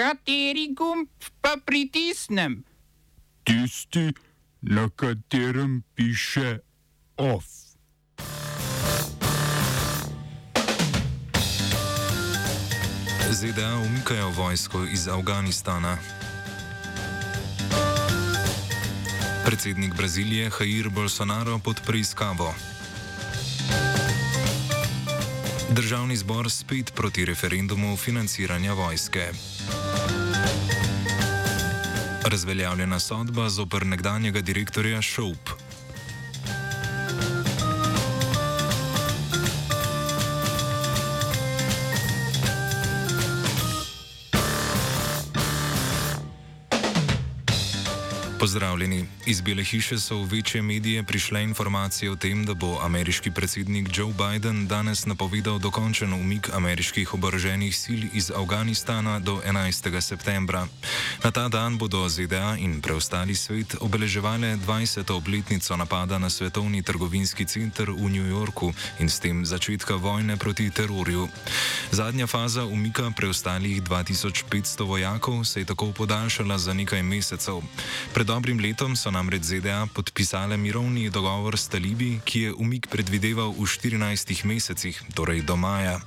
Kateri gumb pa pritisnem? Tisti, na katerem piše OF. ZDA umikajo vojsko iz Afganistana. Predsednik Brazilije Jair Bolsonaro pod preiskavo. Državni zbor spet proti referendumu financiranja vojske. Razveljavljena sodba zoper nekdanjega direktorja Šoup. Pozdravljeni. Iz Bele hiše so v večje medije prišle informacije o tem, da bo ameriški predsednik Joe Biden danes napovedal dokončen umik ameriških oboroženih sil iz Afganistana do 11. septembra. Na ta dan bodo ZDA in preostali svet obeleževali 20. obletnico napada na svetovni trgovinski center v New Yorku in s tem začetka vojne proti terorju. Zadnja faza umika preostalih 2500 vojakov se je tako podaljšala za nekaj mesecev. Pred dobrim letom so namreč ZDA podpisale mirovni dogovor s talibi, ki je umik predvideval v 14 mesecih, torej do maja.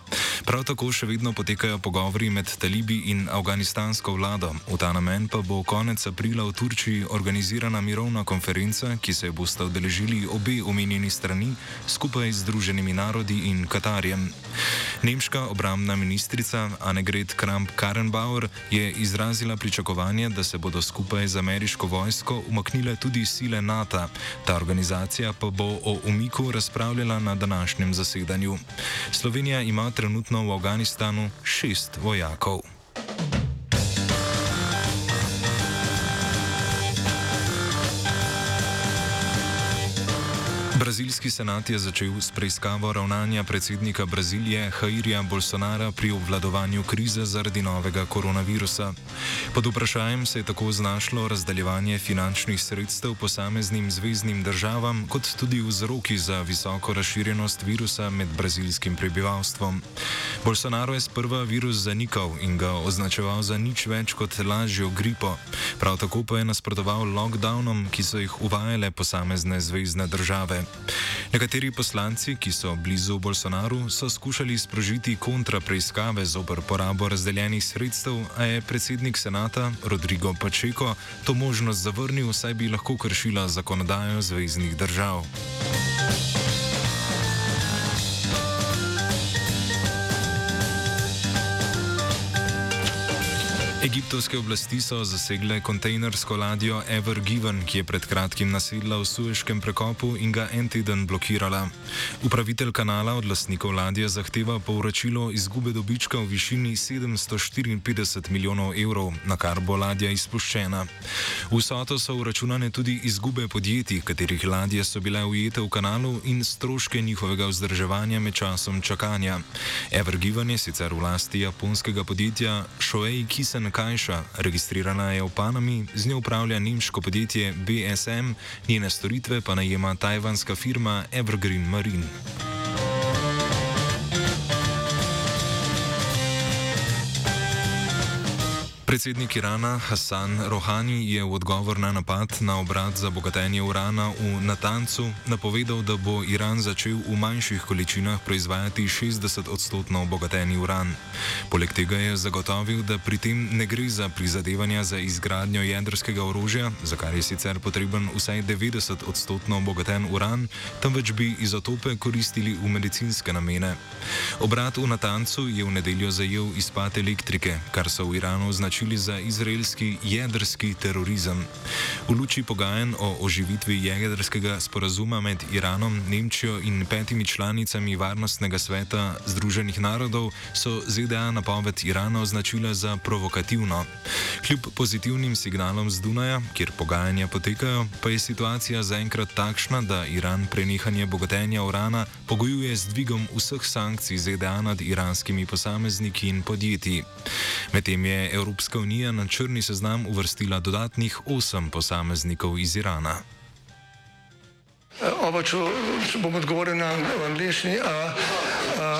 Prav tako še vedno potekajo pogovori med talibi in afganistansko vlado. V ta namen pa bo konec aprila v Turčiji organizirana mirovna konferenca, ki se boste odeležili obe omenjeni strani skupaj z Združenimi narodi in Katarjem. Nemška obramna ministrica Annegret Kramp-Karrenbauer je izrazila pričakovanje, da se bodo skupaj z ameriško vojsko vojsko umaknile tudi sile NATO. Ta organizacija pa bo o umiku razpravljala na današnjem zasedanju. Slovenija ima trenutno v Afganistanu šest vojakov. Brazilski senat je začel s preiskavo ravnanja predsednika Brazilije Jairja Bolsonara pri obvladovanju krize zaradi novega koronavirusa. Pod vprašanjem se je tako znašlo razdaljevanje finančnih sredstev posameznim zvezdnim državam, kot tudi vzroki za visoko razširjenost virusa med brazilskim prebivalstvom. Bolsonaro je sprva virus zanikal in ga označeval za nič več kot lažjo gripo. Prav tako pa je nasprotoval lockdownom, ki so jih uvajale posamezne zvezdne države. Nekateri poslanci, ki so blizu Bolsonaru, so skušali sprožiti kontrapreiskave zoper porabo razdeljenih sredstev, a je predsednik senata Rodrigo Pačeko to možnost zavrnil, saj bi lahko kršila zakonodajo zvezdnih držav. Egiptovske oblasti so zasegle kontejnersko ladjo Ever Given, ki je pred kratkim nasedla v Sueškem prekopu in ga en teden blokirala. Upravitelj kanala od lastnikov ladje zahteva povračilo izgube dobička v višini 754 milijonov evrov, na kar bo ladja izpuščena. V soto so uračunane tudi izgube podjetij, katerih ladje so bile ujete v kanalu in stroške njihovega vzdrževanja med časom čakanja. Ever Given je sicer v lasti japonskega podjetja Shoei Kisen Kajša, registrirana je v Panami, z njo upravlja nemško podjetje BSM, njene storitve pa najema tajvanska firma Evergreen Marine. Predsednik Irana Hassan Rohani je v odgovor na napad na obrat za bogatenje urana v Natancu napovedal, da bo Iran začel v manjših količinah proizvajati 60-odstotno obogateni uran. Poleg tega je zagotovil, da pri tem ne gre za prizadevanja za izgradnjo jedrskega orožja, za kar je sicer potreben vsaj 90-odstotno obogaten uran, temveč bi izotope koristili v medicinske namene. Obrat v Natancu je v nedeljo zajel izpad elektrike, kar so v Iranu značili označili za izraelski jedrski terorizem. V luči pogajanj o oživitvi jedrskega sporazuma med Iranom, Nemčijo in petimi članicami Varnostnega sveta Združenih narodov so ZDA napoved Irana označila za provokativno. Kljub pozitivnim signalom z Dunaja, kjer pogajanja potekajo, pa je situacija zaenkrat takšna, da Iran prenehanje bogatenja urana pogojuje z dvigom vseh sankcij ZDA nad iranskimi posamezniki in podjetji. Medtem je Evropska Evropska unija na črni seznam uvrstila dodatnih osem posameznikov iz Irana. Oba, če bom odgovoril na angliški.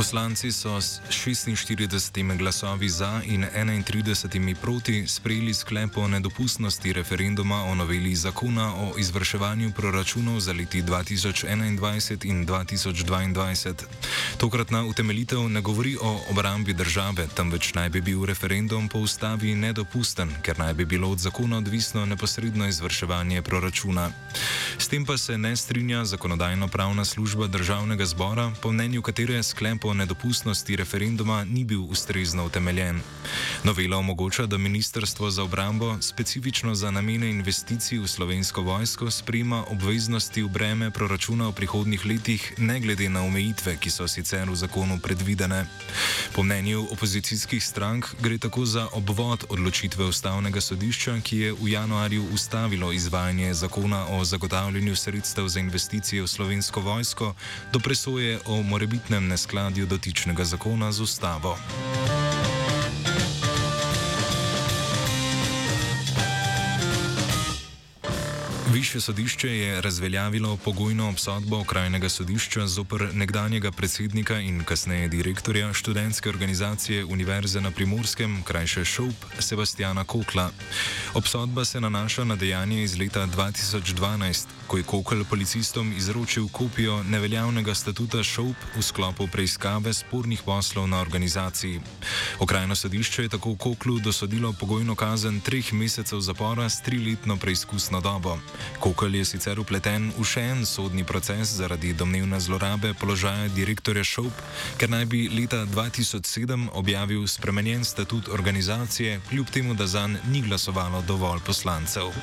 Poslanci so s 46 glasovi za in 31 proti sprejeli sklep o nedopustnosti referenduma o noveli zakona o izvrševanju proračunov za leti 2021 in 2022. Tokratna utemeljitev ne govori o obrambi države, temveč naj bi bil referendum po ustavi nedopusten, ker naj bi bilo od zakona odvisno neposredno izvrševanje proračuna. S tem pa se ne strinja zakonodajno-pravna služba državnega zbora, po mnenju katere sklep o nedopustnosti referenduma ni bil ustrezno utemeljen. Novela omogoča, da Ministrstvo za obrambo specifično za namene investicij v slovensko vojsko sprejema obveznosti v breme proračuna v prihodnih letih, ne glede na omejitve, ki so sicer v zakonu predvidene. Po mnenju opozicijskih strank gre tako za obvod odločitve ustavnega sodišča, ki je v januarju ustavilo izvajanje zakona o zagotavljanju sredstev za investicije v slovensko vojsko do presoje o morebitnem neskladju dotičnega zakona z ustavo. Višje sodišče je razveljavilo pogojno obsodbo okrajnega sodišča zoper nekdanjega predsednika in kasneje direktorja študentske organizacije Univerze na Primorskem, krajše ŠOP, Sebastiana Kokla. Obsodba se nanaša na dejanje iz leta 2012, ko je Kokl policistom izročil kopijo neveljavnega statuta ŠOP v sklopu preiskave spornih poslov na organizaciji. Okrajno sodišče je tako Koklu dosodilo pogojno kazen treh mesecev zapora s triletno preizkusno dobo. Kokl je sicer upleten v še en sodni proces zaradi domnevne zlorabe položaja direktorja ŠOP, ker naj bi leta 2007 objavil spremenjen statut organizacije, kljub temu, da zanj ni glasovalo dovolj poslancev.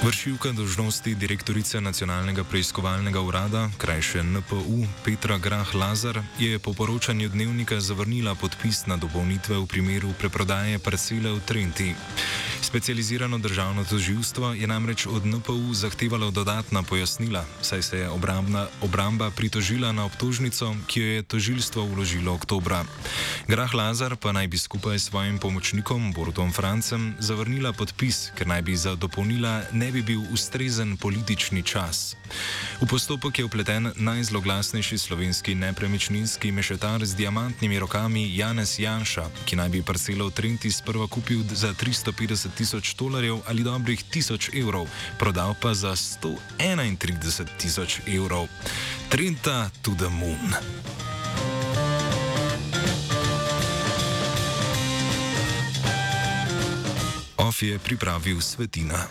Vršilka dožnosti direktorice Nacionalnega preiskovalnega urada, krajše NPU, Petra Grah Lazar, je po poročanju dnevnika zavrnila podpis na dopolnitve v primeru preprodaje parcele v Trenti. Specializirano državno toživstvo je namreč od NPU zahtevalo dodatna pojasnila, saj se je obrambna, obramba pritožila na obtožnico, ki jo je tožilstvo vložilo oktobra. Grah Lazar pa naj bi skupaj s svojim pomočnikom Borutom Francem zavrnila podpis, ker naj bi za dopolnila ne bi bil ustrezen politični čas. V postopek je vpleten najzloglasnejši slovenski nepremičninski mešetar z diamantnimi rokami Janez Janša, ki naj bi parcelo v Trenti sprva kupil za 350 tisoč dolarjev ali dobrih 1000 evrov, prodal pa za 131 tisoč evrov. Trenta to the moon. Of je pripravil svetina.